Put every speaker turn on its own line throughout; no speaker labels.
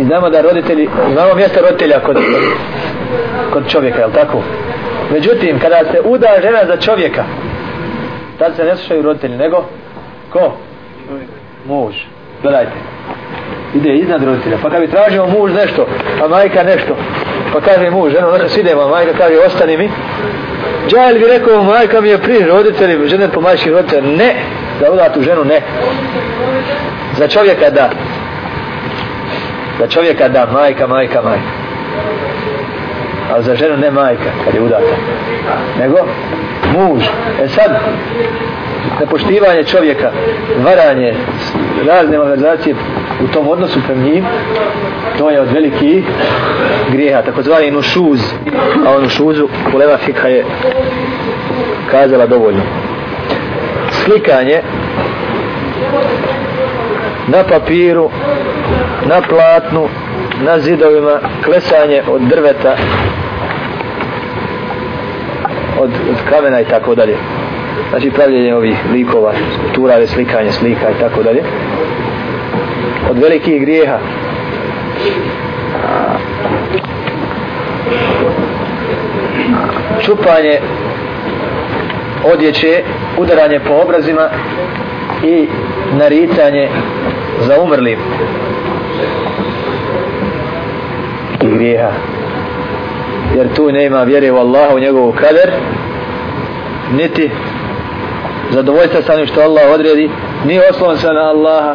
Mi znamo da roditelji, znamo mjesto roditelja kod, kod čovjeka, je li tako? Međutim, kada se uda žena za čovjeka, tad se ne slušaju roditelji, nego ko? Muž. Gledajte. Ide iznad roditelja. Pa kad bi tražio muž nešto, pa majka nešto, pa kaže muž, ženo, noće svi idemo, majka kaže, ostani mi. Džajl bi rekao, majka mi je pri roditelji, žene po majčkih roditelja. Ne, za uda tu ženu ne. Za čovjeka da za čovjeka da majka, majka, majka a za ženu ne majka kad je udata nego muž e sad nepoštivanje čovjeka varanje razne malverzacije u tom odnosu prema njim to je od veliki grijeha takozvani nušuz a on nušuzu u leva fikha je kazala dovoljno slikanje na papiru na platnu, na zidovima, klesanje od drveta, od, od kamena i tako dalje. Znači pravljenje ovih likova, turave, slikanje, slika i tako dalje. Od velikih grijeha. Čupanje odjeće, udaranje po obrazima i naricanje za umrlim. grijeha jer tu nema vjere u Allaha u njegovu kader niti zadovoljstva sa onim što Allah odredi nije oslovan se na Allaha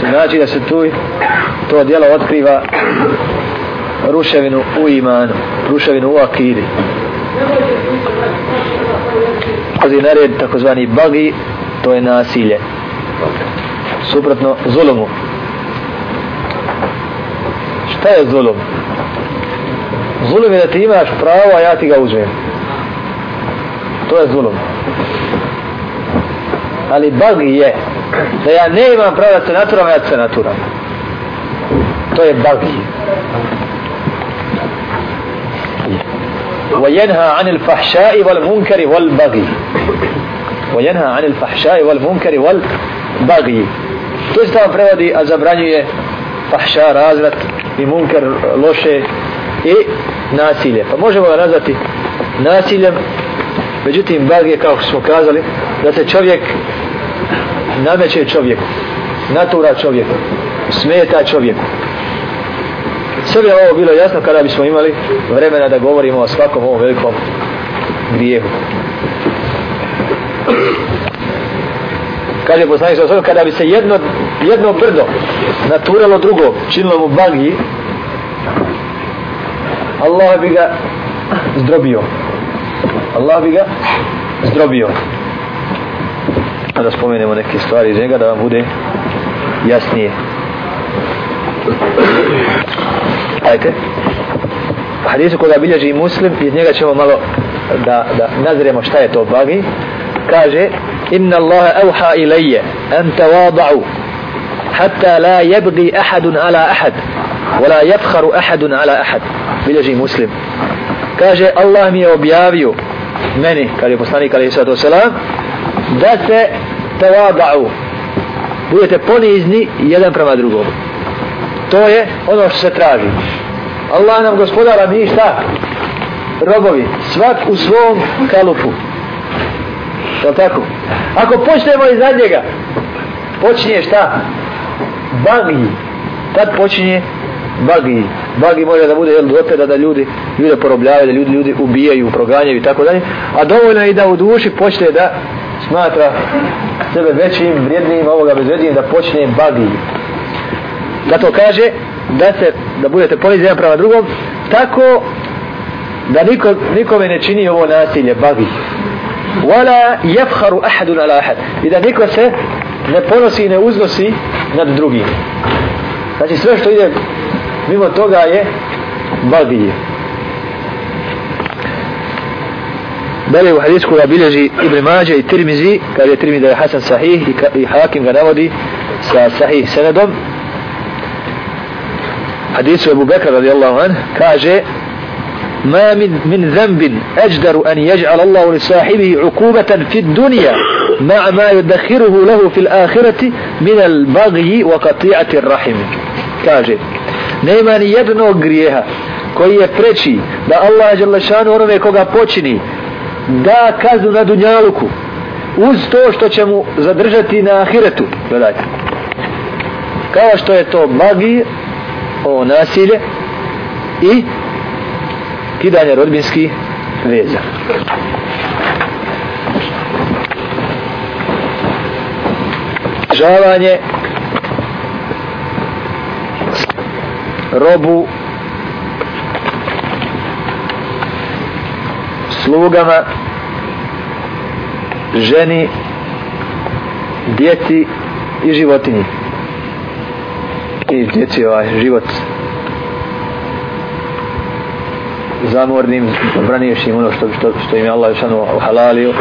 to znači da se tu to djelo otkriva ruševinu u imanu ruševinu u akiri kozi nared takozvani bagi to je nasilje suprotno zulumu šta je zulum? Zulum je da ti imaš pravo, a ja ti ga uzmem. To je zulum. Ali bagi je da ja ne imam pravo da se naturam, a ja se naturam. To je bagi. وَيَنْهَا عَنِ الْفَحْشَاءِ وَالْمُنْكَرِ وَالْبَغِي وَيَنْهَا عَنِ الْفَحْشَاءِ وَالْمُنْكَرِ وَالْبَغِي To je što vam prevodi, a zabranjuje fahša, razvrat, i munker loše i nasilje. Pa možemo ga nazvati nasiljem, međutim bag je kao što smo kazali da se čovjek nameće čovjeku, natura čovjeku, smeta čovjeku. Sve bi ovo bilo jasno kada bismo imali vremena da govorimo o svakom ovom velikom grijehu kaže poslanik sa kada bi se jedno, jedno brdo naturalo drugo, činilo mu bagi, Allah bi ga zdrobio. Allah bi ga zdrobio. A da spomenemo neke stvari iz njega da vam bude jasnije. Ajte. Hadisu koga bilježi muslim, iz njega ćemo malo da, da nazremo šta je to bagi kaže inna Allahe evha ilaje en te vada'u hatta la jebgi ahadun ala ahad wa la jebharu ahadun ala ahad bilježi muslim kaže Allah mi je objavio meni, kad je poslanik alaihi sallatu wasalam da se te vada'u budete ponizni jedan prema drugom to je ono što se traži Allah nam gospodara mi šta robovi svak u svom kalupu Je li tako? Ako počnemo iza njega, počinje šta? Bagi. Tad počinje bagi. Bagi može da bude jedan dopeda da ljudi ljude porobljavaju, da ljudi ljudi ubijaju, proganjaju i tako dalje. A dovoljno je i da u duši počne da smatra sebe većim, vrijednim, ovoga bezvrijednim, da počne bagi. Zato kaže da se, da budete ponizni jedan prava drugom, tako da niko, nikome ne čini ovo nasilje, bagi wala yafkharu ahadun ala ahad i da niko se ne ponosi i ne uznosi nad drugim znači sve što ide mimo toga je baldije Dalje u hadisku koga bilježi Ibn Mađe i Tirmizi, kada je Tirmizi da je Hasan sahih i, ka, i Hakim ga navodi sa sahih senedom. Hadisu Ebu Bekra radijallahu an, kaže ما من من ذنب أجدر أن يجعل الله لصاحبه عقوبة في الدنيا مع ما يدخره له في الآخرة من البغي وقطيعة الرحم كاجد نيما يدنو غريها koji je preći da Allah žele šanu onome koga počini da kaznu na dunjaluku uz to što će mu zadržati na ahiretu gledajte kao što je to magi ovo nasilje i raskidanje rodbinskih veza. Žavanje robu slugama ženi djeci i životinji i djeci ovaj život zamornim zabraniješ im ono što, što, što im je Allah šanu halalio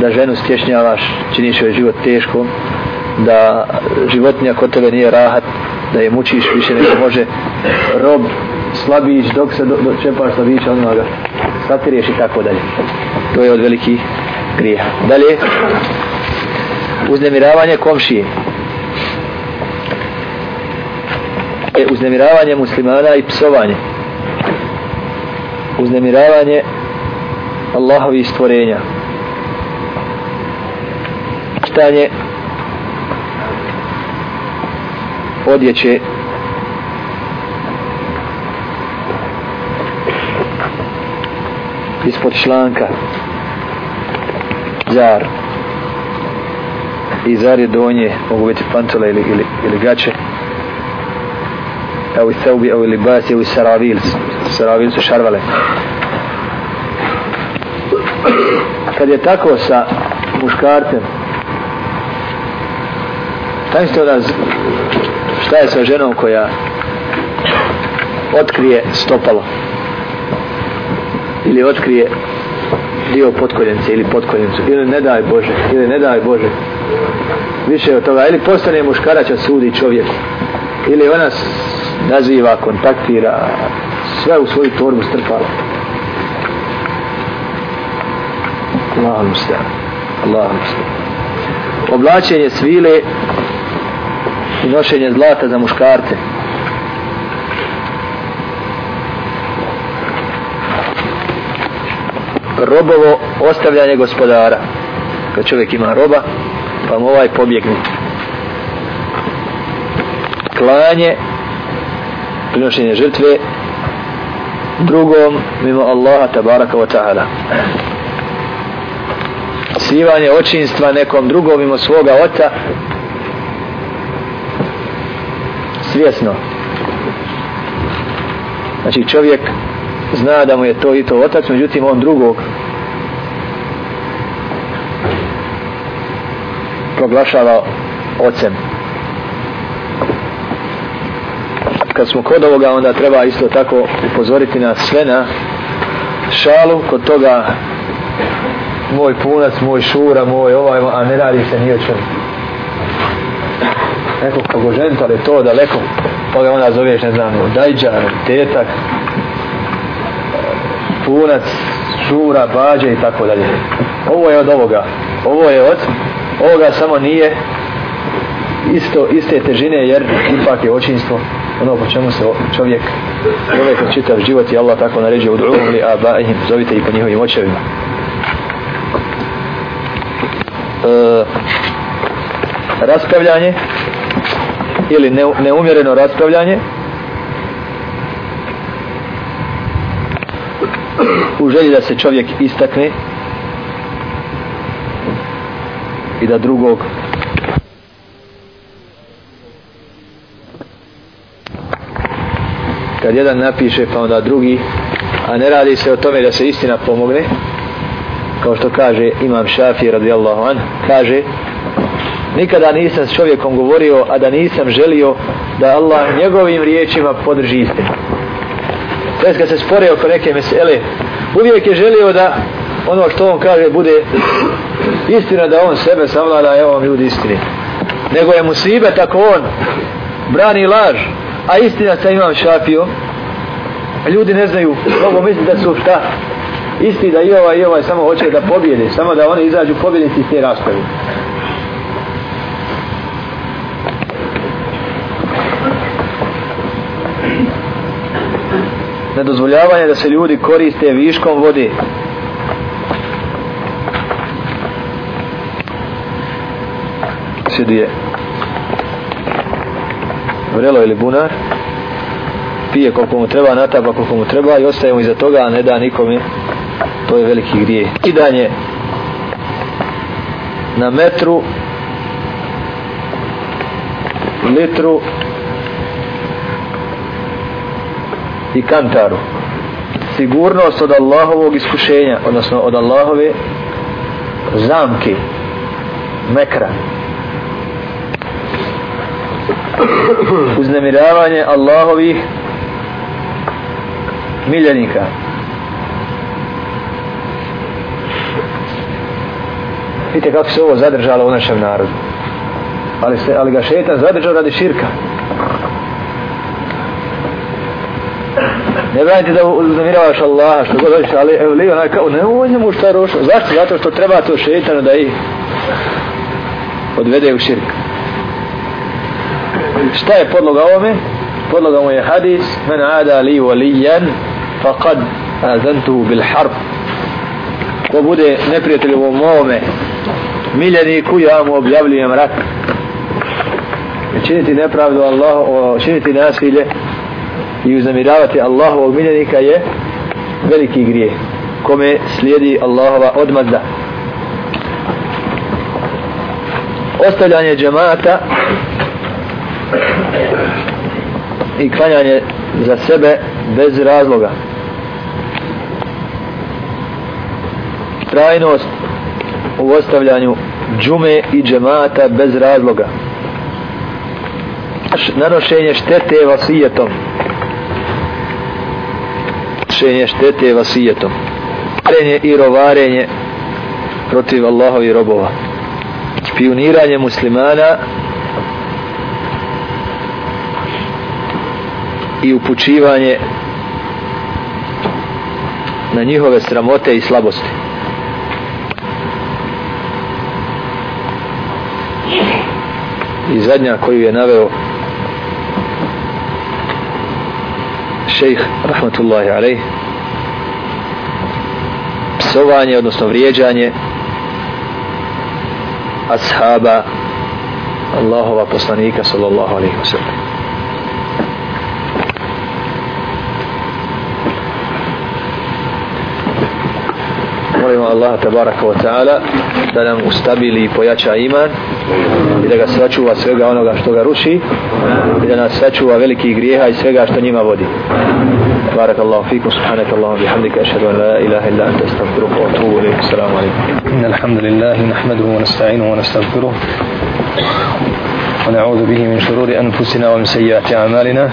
da ženu stješnjavaš činiš joj život teško da životinja kod tebe nije rahat da je mučiš više nego može rob slabić dok se do, dočepaš slabića ono ga satiriješ i tako dalje to je od veliki grija dalje uznemiravanje komšije e, uznemiravanje muslimana i psovanje uznemiravanje Allahovi stvorenja stanje odjeće ispod članka zar i zar je donje mogu biti pantole ili, ili, ili gače evo i thaubi evo i libas evo i saravils sarabin su šarvale. Kad je tako sa muškarcem, šta mislite onda, šta je sa ženom koja otkrije stopalo? Ili otkrije dio potkoljence ili potkoljencu? Ili ne daj Bože, ili ne daj Bože, više od toga, ili postane muškarac od sudi čovjeku, ili ona naziva, kontaktira, sve u svoju torbu strpala. Allahu musta. Allahu musta. Oblačenje svile i nošenje zlata za muškarce. Robovo ostavljanje gospodara. Kad čovjek ima roba, pa mu ovaj pobjegne. Klanje, prinošenje žrtve, drugom mimo Allaha tabaraka wa ta'ala slivanje očinstva nekom drugom mimo svoga oca svjesno znači čovjek zna da mu je to i to otac međutim on drugog proglašava ocem kad smo kod ovoga onda treba isto tako upozoriti nas sve na šalu kod toga moj punac, moj šura, moj ovaj, a ne radi se ni o čemu. Neko kako ženta, ali to daleko, koga pa onda zoveš, ne znam, dajđar, tetak, punac, šura, bađe i tako dalje. Ovo je od ovoga, ovo je od ovoga samo nije isto, iste težine jer ipak je očinstvo ono po čemu se čovjek čovjek čitav život i Allah tako naređuje u drugom li abahim zovite i po njihovim očevima e, raspravljanje ili ne, neumjereno raspravljanje u želji da se čovjek istakne i da drugog kad jedan napiše pa onda drugi a ne radi se o tome da se istina pomogne kao što kaže imam šafi radijallahu an kaže nikada nisam s čovjekom govorio a da nisam želio da Allah njegovim riječima podrži istinu to kad se spore oko neke mesele uvijek je želio da ono što on kaže bude istina da on sebe savlada evo vam ljudi istini nego je musibe tako on brani laž a istina sa imam šapio ljudi ne znaju mogu misliti da su šta isti da i ovaj i ovaj samo hoće da pobjede samo da oni izađu pobjednici iz te rastave nedozvoljavanje da se ljudi koriste viškom vode sjedije vrelo ili bunar pije koliko mu treba, natapa koliko mu treba i ostaje mu iza toga, a ne da nikome to je veliki grije kidanje na metru litru i kantaru sigurnost od Allahovog iskušenja odnosno od Allahove zamke mekra uznemiravanje Allahovih miljenika vidite kako se ovo zadržalo u našem narodu ali, se, ali ga šetan zadržao radi širka ne branite da uznamiravaš Allaha što god hoćeš ali evo li onaj kao nemoj njemu šta rošo zašto? zato što treba to šetanu da ih odvede u širka šta je podloga ovome? Podloga mu je hadis Men ada li valijan Faqad azantuhu bil harb Ko bude neprijatelj u mome Miljeniku ja mu objavljujem rat Činiti nepravdu Allah Činiti nasilje I uznamiravati Allahovog miljenika je Veliki grije Kome slijedi Allahova odmazda Ostavljanje džemata i klanjanje za sebe bez razloga trajnost u ostavljanju džume i džemata bez razloga nanošenje štete vasijetom nanošenje štete vasijetom trenje i rovarenje protiv Allahovi robova pioniranje muslimana i upućivanje na njihove sramote i slabosti. I zadnja koju je naveo šejh rahmatullahi alejhi psovanje odnosno vrijeđanje ashaba Allahova poslanika sallallahu alejhi ve sellem. Allaha tabaraka wa ta'ala da nam ustabili i pojača iman i da ga sačuva svega onoga što ga ruši i da nas sačuva veliki grijeha i svega što njima vodi تبارك الله فيكم سبحانك اللهم وبحمدك أشهد أن لا إله إلا أنت أستغفرك وأتوب إليك السلام عليكم إن الحمد لله نحمده ونستعينه ونستغفره ونعوذ به من شرور أنفسنا ومن سيئات أعمالنا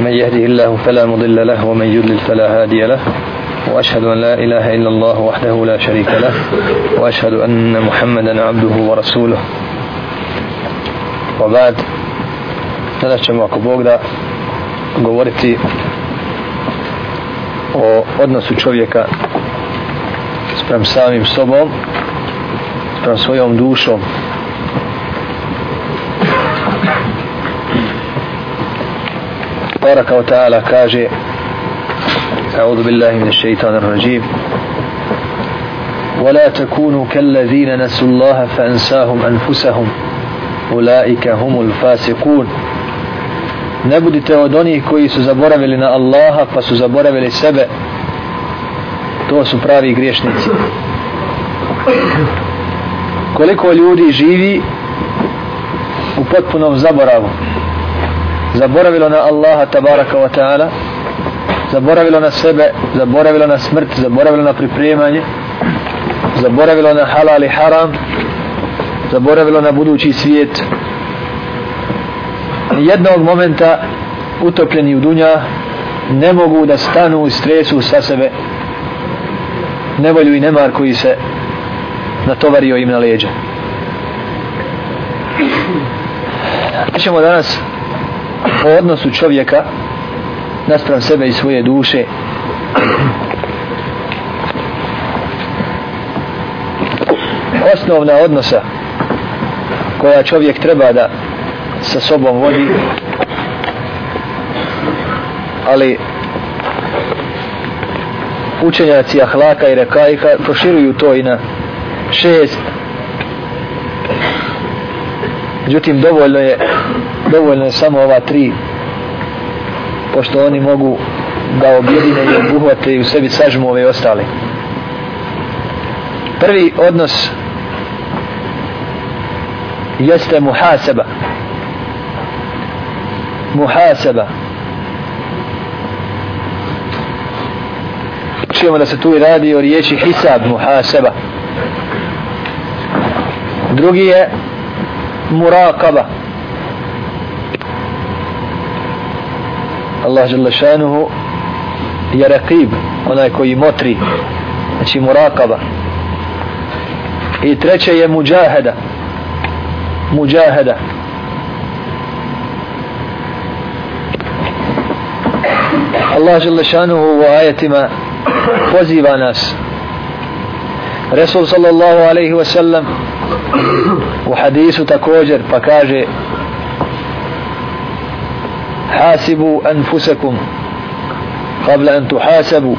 من يهده الله فلا مضل له ومن يضلل فلا هادي له وأشهد أن لا إله إلا الله وحده لا شريك له وأشهد أن محمدا عبده ورسوله وبعد sada ćemo ako Bog da govoriti o odnosu čovjeka sprem samim sobom sprem svojom dušom Baraka wa ta'ala kaže أعوذ بالله من الشيطان الرجيم ولا تكونوا كالذين نسوا الله فأنساهم أنفسهم أولئك هم الفاسقون نبدي تودوني كويس زبورة لنا الله فسو زبورة لسبع to su pravi griješnici koliko ljudi živi u potpunom zaboravu zaboravilo na Allaha tabaraka wa ta'ala zaboravilo na sebe, zaboravilo na smrt, zaboravilo na pripremanje, zaboravilo na halal i haram, zaboravilo na budući svijet. Jednog momenta utopljeni u dunja ne mogu da stanu i stresu sa sebe nevolju i nemar koji se natovario im na leđa. Mi ćemo danas o odnosu čovjeka naspram sebe i svoje duše osnovna odnosa koja čovjek treba da sa sobom vodi ali učenjaci ahlaka i rekaika proširuju to i na šest međutim dovoljno je dovoljno je samo ova tri pošto oni mogu da objedine i obuhvate i u sebi sažmu ove ostale. Prvi odnos jeste muhaseba. Muhaseba. Čujemo da se tu i radi o riječi hisab muhaseba. Drugi je murakaba. Muhaseba. Allah žele šanuhu je rakib, onaj koji motri, znači murakaba. I treće je muđaheda. Muđaheda. Allah žele šanuhu u ajetima poziva nas. Resul sallallahu alaihi wasallam u hadisu također pa kaže hasibu anfusakum qabla an tuhasabu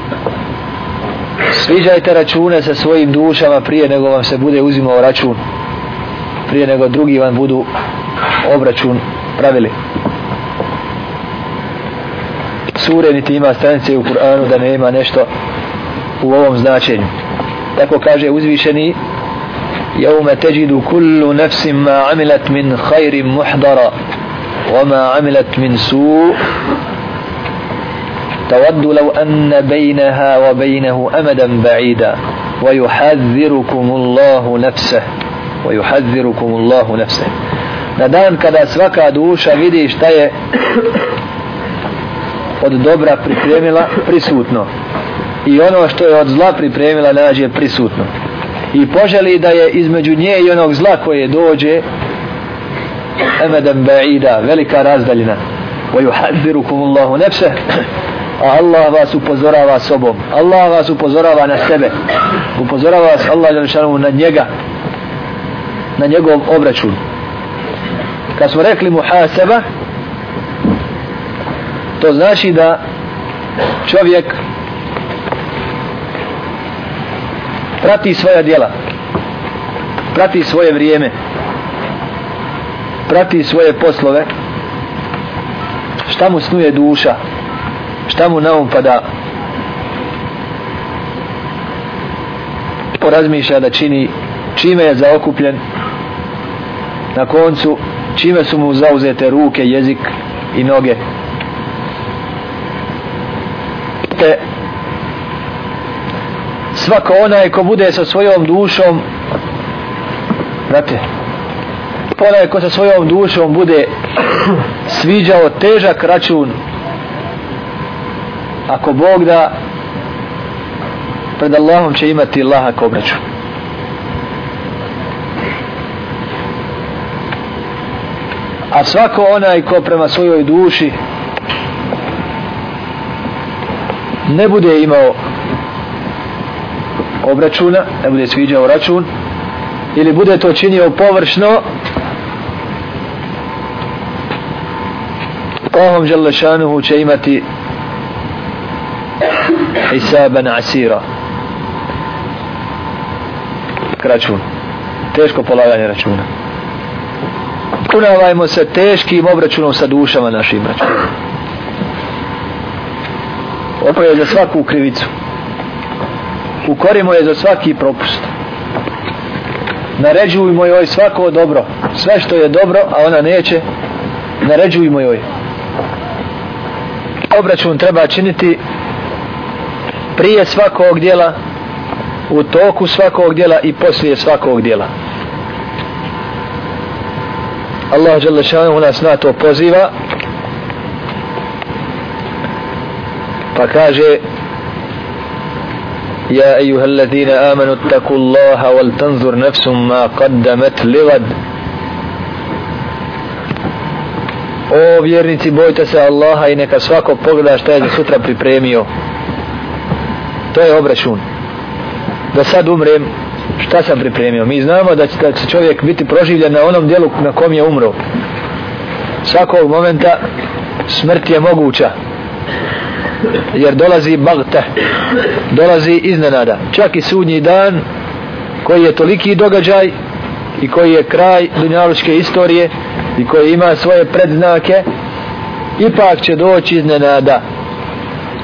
sviđajte račune sa svojim dušama prije nego vam se bude uzimao račun prije nego drugi vam budu obračun pravili sure niti ima stanice u Kur'anu da ne ima nešto u ovom značenju tako kaže uzvišeni jaume teđidu kullu nefsim ma amilat min hajrim muhdara وما عملت من سوء تود لو أن بينها وبينه أمدا بعيدا ويحذركم الله نفسه ويحذركم الله نفسه ندان كذا سوكا دوشا فيدي اشتاية od dobra pripremila prisutno i ono što je od zla pripremila nađe prisutno i poželi da je između nje i onog zla koje dođe emeden ba'ida, velika razdaljina. Wa yuhadzirukum Allahu nafsa. A Allah vas upozorava sobom. Allah vas upozorava na sebe. Upozorava vas Allah dželle šanu na njega. Na njegov obračun. Kad smo rekli muhasaba, to znači da čovjek prati svoja djela prati svoje vrijeme prati svoje poslove šta mu snuje duša šta mu na um pada porazmišlja da čini čime je zaokupljen na koncu čime su mu zauzete ruke, jezik i noge te svako onaj ko bude sa svojom dušom znate Pa onaj ko sa svojom dušom bude sviđao težak račun ako Bog da pred Allahom će imati lahak obračun a svako onaj ko prema svojoj duši ne bude imao obračuna, ne bude sviđao račun ili bude to činio površno Allahom Đalešanuhu će imati Hisaban Asira Račun Teško polaganje računa Unavajmo se teškim obračunom sa dušama našim računom Opravo za svaku krivicu Ukorimo je za svaki propust Naređujmo joj svako dobro Sve što je dobro, a ona neće Naređujmo joj obračun treba činiti prije svakog dijela, u toku svakog dijela i poslije svakog dijela. Allah dželle šanehu nas na to poziva. Pa kaže: "Ja ejuha allazina amanu ttakullaha wal tanzur nafsum ma qaddamat lighad." O vjernici, bojte se Allaha i neka svako pogleda šta je za sutra pripremio. To je obračun. Da sad umrem, šta sam pripremio? Mi znamo da će, da će čovjek biti proživljen na onom dijelu na kom je umro. Svakog momenta smrt je moguća. Jer dolazi bagta, dolazi iznenada. Čak i sudnji dan koji je toliki događaj i koji je kraj dunjalučke istorije i koji ima svoje predznake ipak će doći iznenada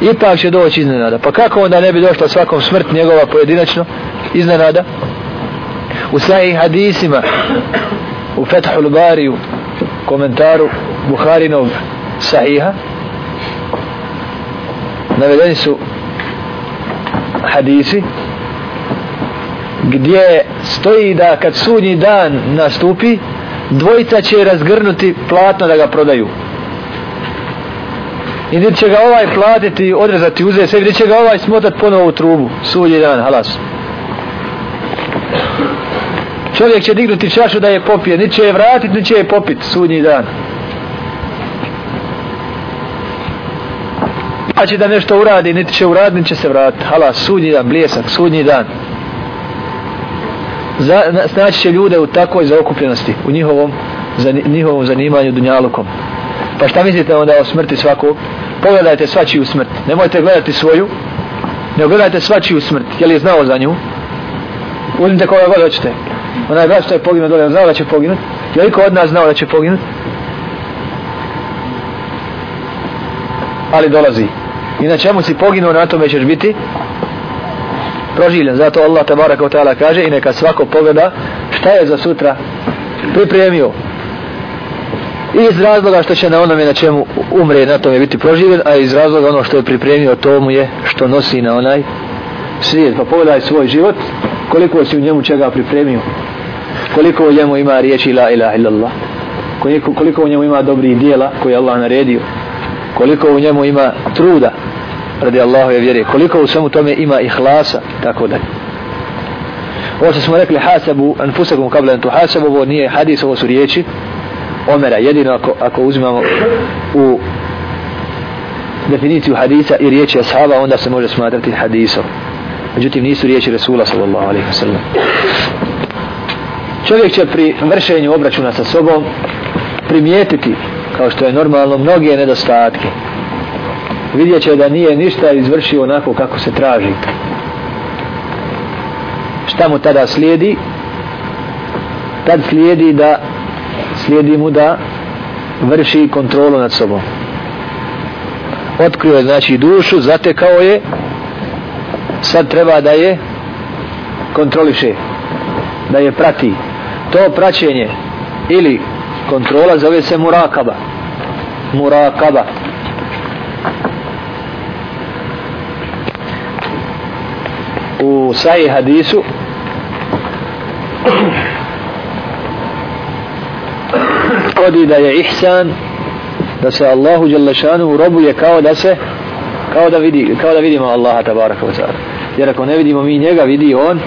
ipak će doći iznenada pa kako onda ne bi došla svakom smrt njegova pojedinačno iznenada u sahih hadisima u Fethul Bari u komentaru Buharinov sahiha navedeni su hadisi gdje stoji da kad sudnji dan nastupi, dvojica će razgrnuti platno da ga prodaju. I gdje će ga ovaj platiti, odrezati, uzeti se, gdje će ga ovaj smotati ponovo u trubu, sudnji dan, halas. Čovjek će dignuti čašu da je popije, ni će je vratiti, ni će je popit, sudnji dan. Pa će da nešto uradi, niti će uraditi, niti će se vratiti, halas, sudnji dan, bljesak, sudnji dan za, snaći će ljude u takvoj zaokupljenosti, u njihovom, za, njihovom zanimanju dunjalukom. Pa šta mislite onda o smrti svakog? Pogledajte svačiju smrt. Nemojte gledati svoju, ne gledajte svačiju smrt. Je li je znao za nju? Uzmite koga god hoćete. Ona je što je poginut dole, znao da će poginut. Je li ko od nas znao da će poginut? Ali dolazi. I na čemu si poginuo, na tome ćeš biti proživljen. Zato Allah tabarak wa ta'ala kaže i neka svako pogleda šta je za sutra pripremio. I iz razloga što će na onome na čemu umre na tome biti proživljen, a iz razloga ono što je pripremio to mu je što nosi na onaj svijet. Pa pogledaj svoj život, koliko si u njemu čega pripremio. Koliko u njemu ima riječi la ilaha illallah. Koliko, koliko u njemu ima dobrih dijela koje Allah naredio. Koliko u njemu ima truda radi Allahove vjere, koliko u svemu tome ima ihlasa, tako dalje. Ovo što smo rekli, hasabu, anfusakum kablan tu hasabu, ovo nije hadis, ovo su riječi Omera, jedino ako, ako uzimamo u definiciju hadisa i riječi ashaba, onda se može smatrati hadisom. Međutim, nisu riječi Resula, sallallahu alaihi wasallam. Čovjek će pri vršenju obračuna sa sobom primijetiti, kao što je normalno, mnoge nedostatke vidjet će da nije ništa izvršio onako kako se traži šta mu tada slijedi tad slijedi da slijedi mu da vrši kontrolu nad sobom otkrio je znači dušu zatekao je sad treba da je kontroliše da je prati to praćenje ili kontrola zove se murakaba murakaba u saji hadisu odi da je ihsan da se Allahu Đelešanu robuje kao da se kao da, vidi, kao da vidimo Allaha tabaraka wa jer ako ne vidimo mi njega vidi on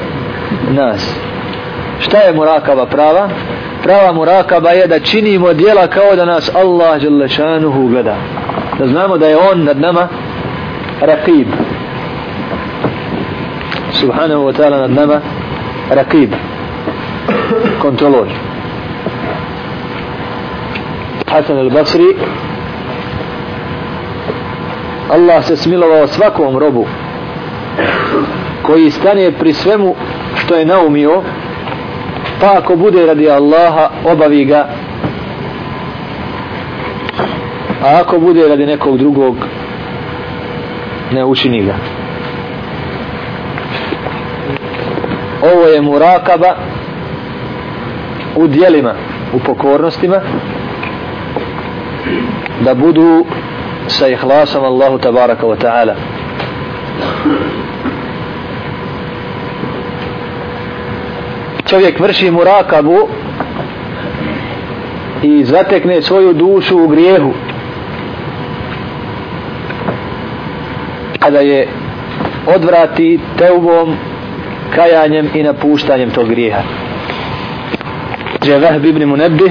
nas šta je murakaba prava prava murakaba je da činimo dijela kao da nas Allah Đelešanu gleda da znamo da je on nad nama rakib subhanahu wa ta'ala nad nama rakib kontrolor Hasan al-Basri Allah se smilovao svakom robu koji stane pri svemu što je naumio pa ako bude radi Allaha obavi ga a ako bude radi nekog drugog ne učini ga. ovo je murakaba u dijelima, u pokornostima, da budu sa ihlasom Allahu tabaraka wa ta'ala. Čovjek vrši murakabu i zatekne svoju dušu u grijehu. Kada je odvrati teubom kajanjem i napuštanjem tog grijeha. Dževeh Bibni Munebdi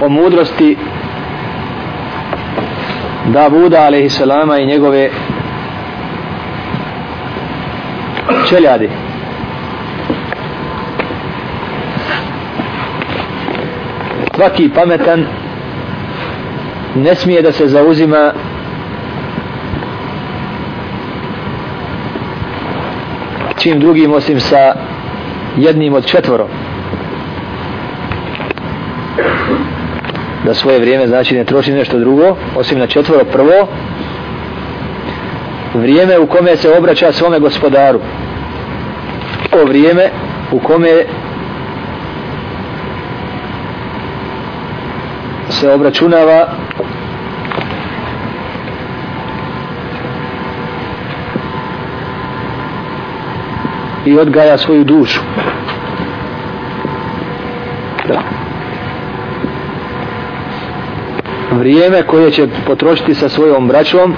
o mudrosti Davuda a.s. i njegove čeljadi. Svaki pametan ne smije da se zauzima čim drugim osim sa jednim od četvoro da svoje vrijeme znači ne troši nešto drugo osim na četvoro prvo vrijeme u kome se obraća svome gospodaru o vrijeme u kome se obračunava i odgaja svoju dušu. Da. Vrijeme koje će potrošiti sa svojom braćom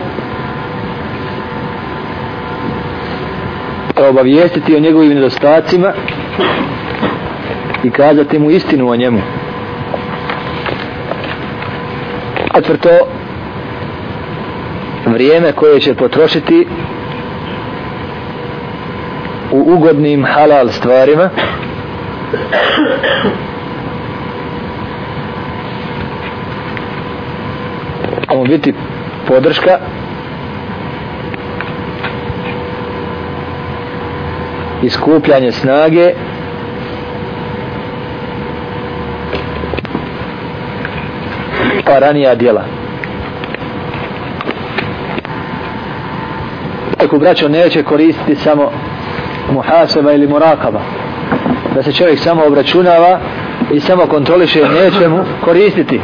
obavijestiti o njegovim nedostacima i kazati mu istinu o njemu. Četvrto, vrijeme koje će potrošiti u ugodnim halal stvarima to mu biti podrška iskupljanje snage pa ranija djela tako braćo neće koristiti samo muhaseba ili murakaba da se čovjek samo obračunava i samo kontroliše neće mu koristiti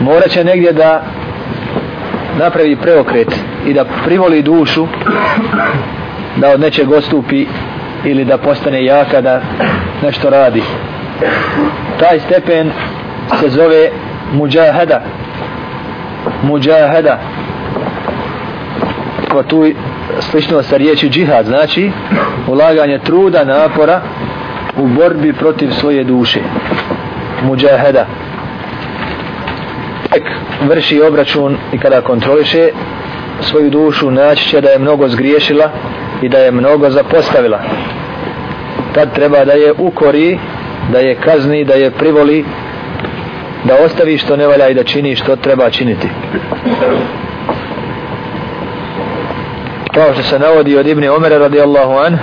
morat će negdje da napravi preokret i da privoli dušu da od nečeg ostupi ili da postane jaka da nešto radi taj stepen se zove muđaheda muđaheda ko tu slično sa riječi džihad, znači ulaganje truda, napora u borbi protiv svoje duše. Muđaheda. Tek vrši obračun i kada kontroliše svoju dušu, naći će da je mnogo zgriješila i da je mnogo zapostavila. Tad treba da je ukori, da je kazni, da je privoli, da ostavi što ne valja i da čini što treba činiti kao što se navodi od Ibne Omera radijallahu an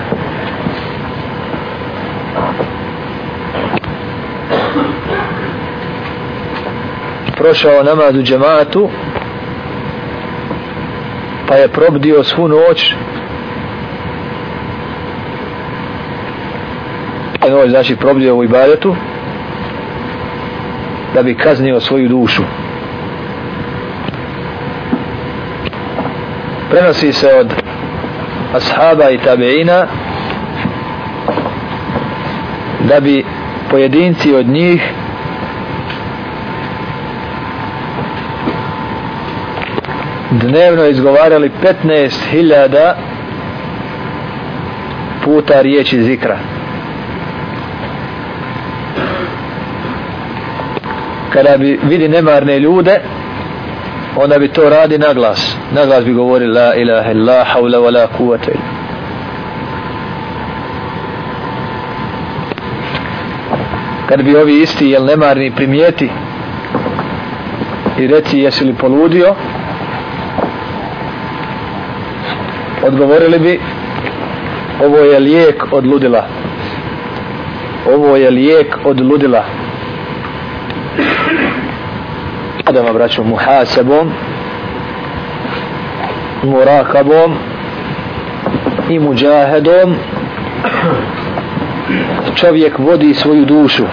prošao namaz u džematu pa je probdio svu noć noć znači probdio u ibadetu da bi kaznio svoju dušu prenosi se od ashaba i tabeina da bi pojedinci od njih dnevno izgovarali 15.000 puta riječi zikra kada bi vidi nemarne ljude ona bi to radi na glas na glas bi govori la ilaha illa hawla wa la quvata illa kad bi ovi isti jel nemarni primijeti i reci jesi li poludio odgovorili bi ovo je lijek od ludila ovo je lijek od ludila ibadama, braćom, muhasebom, murakabom i muđahedom, čovjek vodi svoju dušu.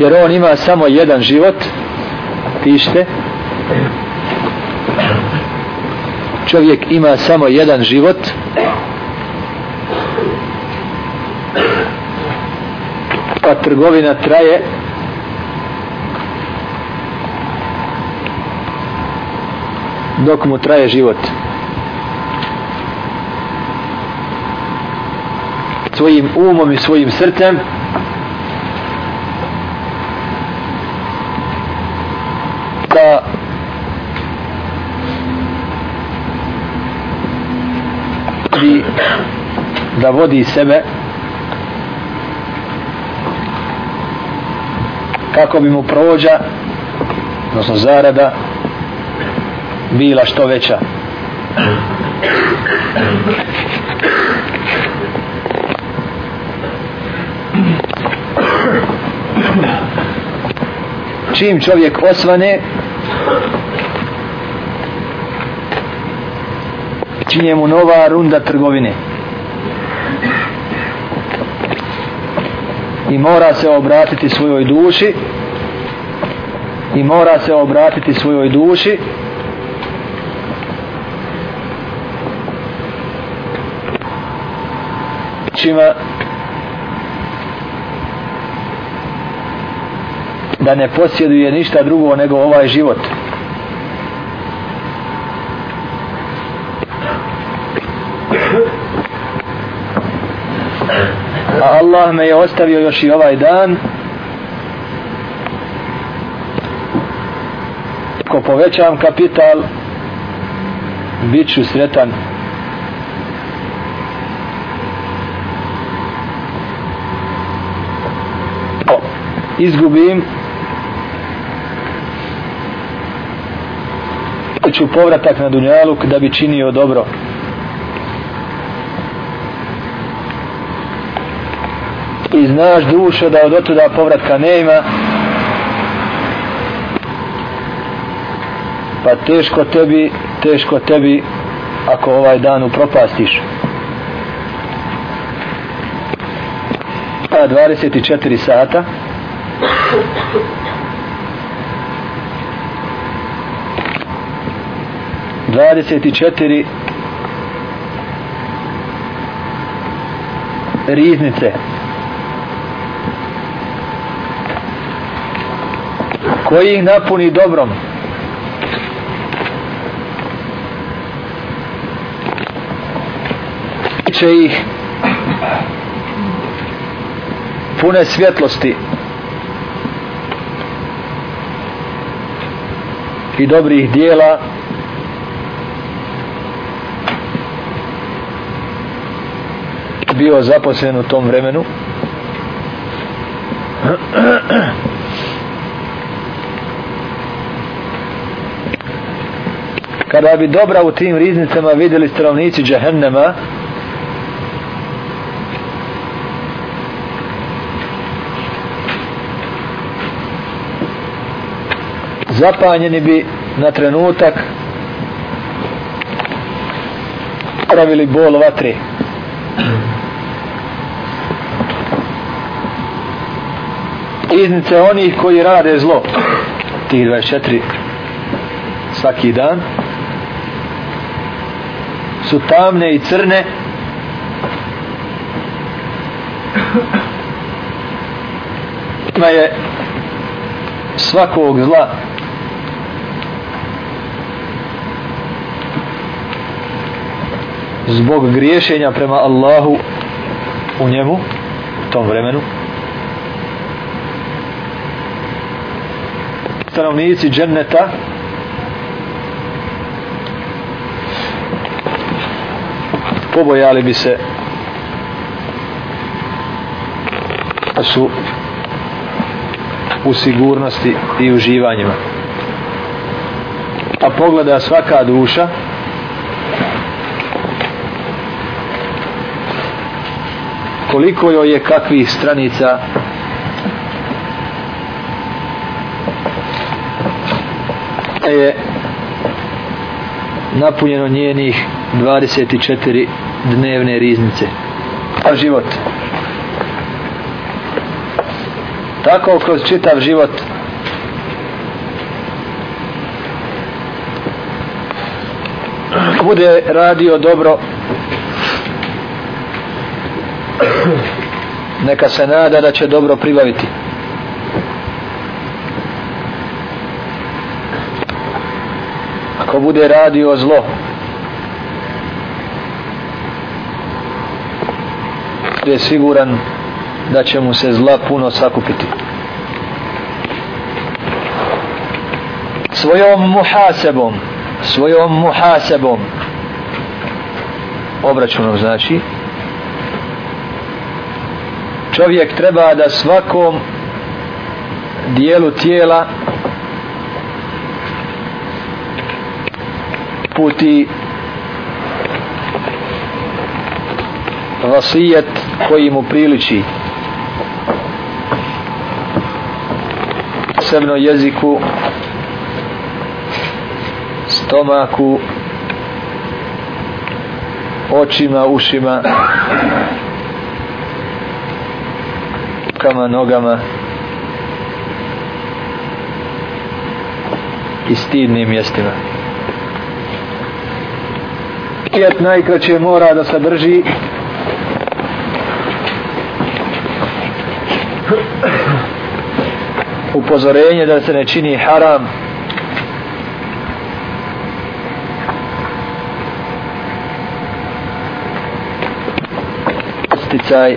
Jer on ima samo jedan život, pište, čovjek ima samo jedan život pa trgovina traje dok mu traje život svojim umom i svojim srcem da bi da vodi sebe kako bi mu prođa odnosno zarada bila što veća. Čim čovjek osvane, čine mu nova runda trgovine. I mora se obratiti svojoj duši i mora se obratiti svojoj duši riječima da ne posjeduje ništa drugo nego ovaj život a Allah me je ostavio još i ovaj dan ko povećavam kapital bit ću sretan izgubim ću povratak na Dunjaluk da bi činio dobro i znaš dušo da od otuda povratka nema pa teško tebi teško tebi ako ovaj dan upropastiš pa 24 sata 24 24 riznice koji ih napuni dobrom će ih pune svjetlosti i dobrih dijela bio zaposlen u tom vremenu kada bi dobra u tim riznicama vidjeli stanovnici džahennema zapanjeni bi na trenutak pravili bol vatre iznice onih koji rade zlo tih 24 svaki dan su tamne i crne ima je svakog zla zbog griješenja prema Allahu u njemu u tom vremenu stanovnici dženneta pobojali bi se su u sigurnosti i uživanjima a pogleda svaka duša koliko joj je kakvih stranica je napunjeno njenih 24 dnevne riznice a život tako kroz čitav život bude radio dobro neka se nada da će dobro pribaviti ako bude radio zlo je siguran da će mu se zla puno sakupiti svojom muhasebom svojom muhasebom obračunom znači čovjek treba da svakom dijelu tijela puti vasijet koji mu priliči posebno jeziku stomaku očima, ušima rukama, nogama i stidnim mjestima. Kijet najkraće mora da se drži upozorenje da se ne čini haram sticaj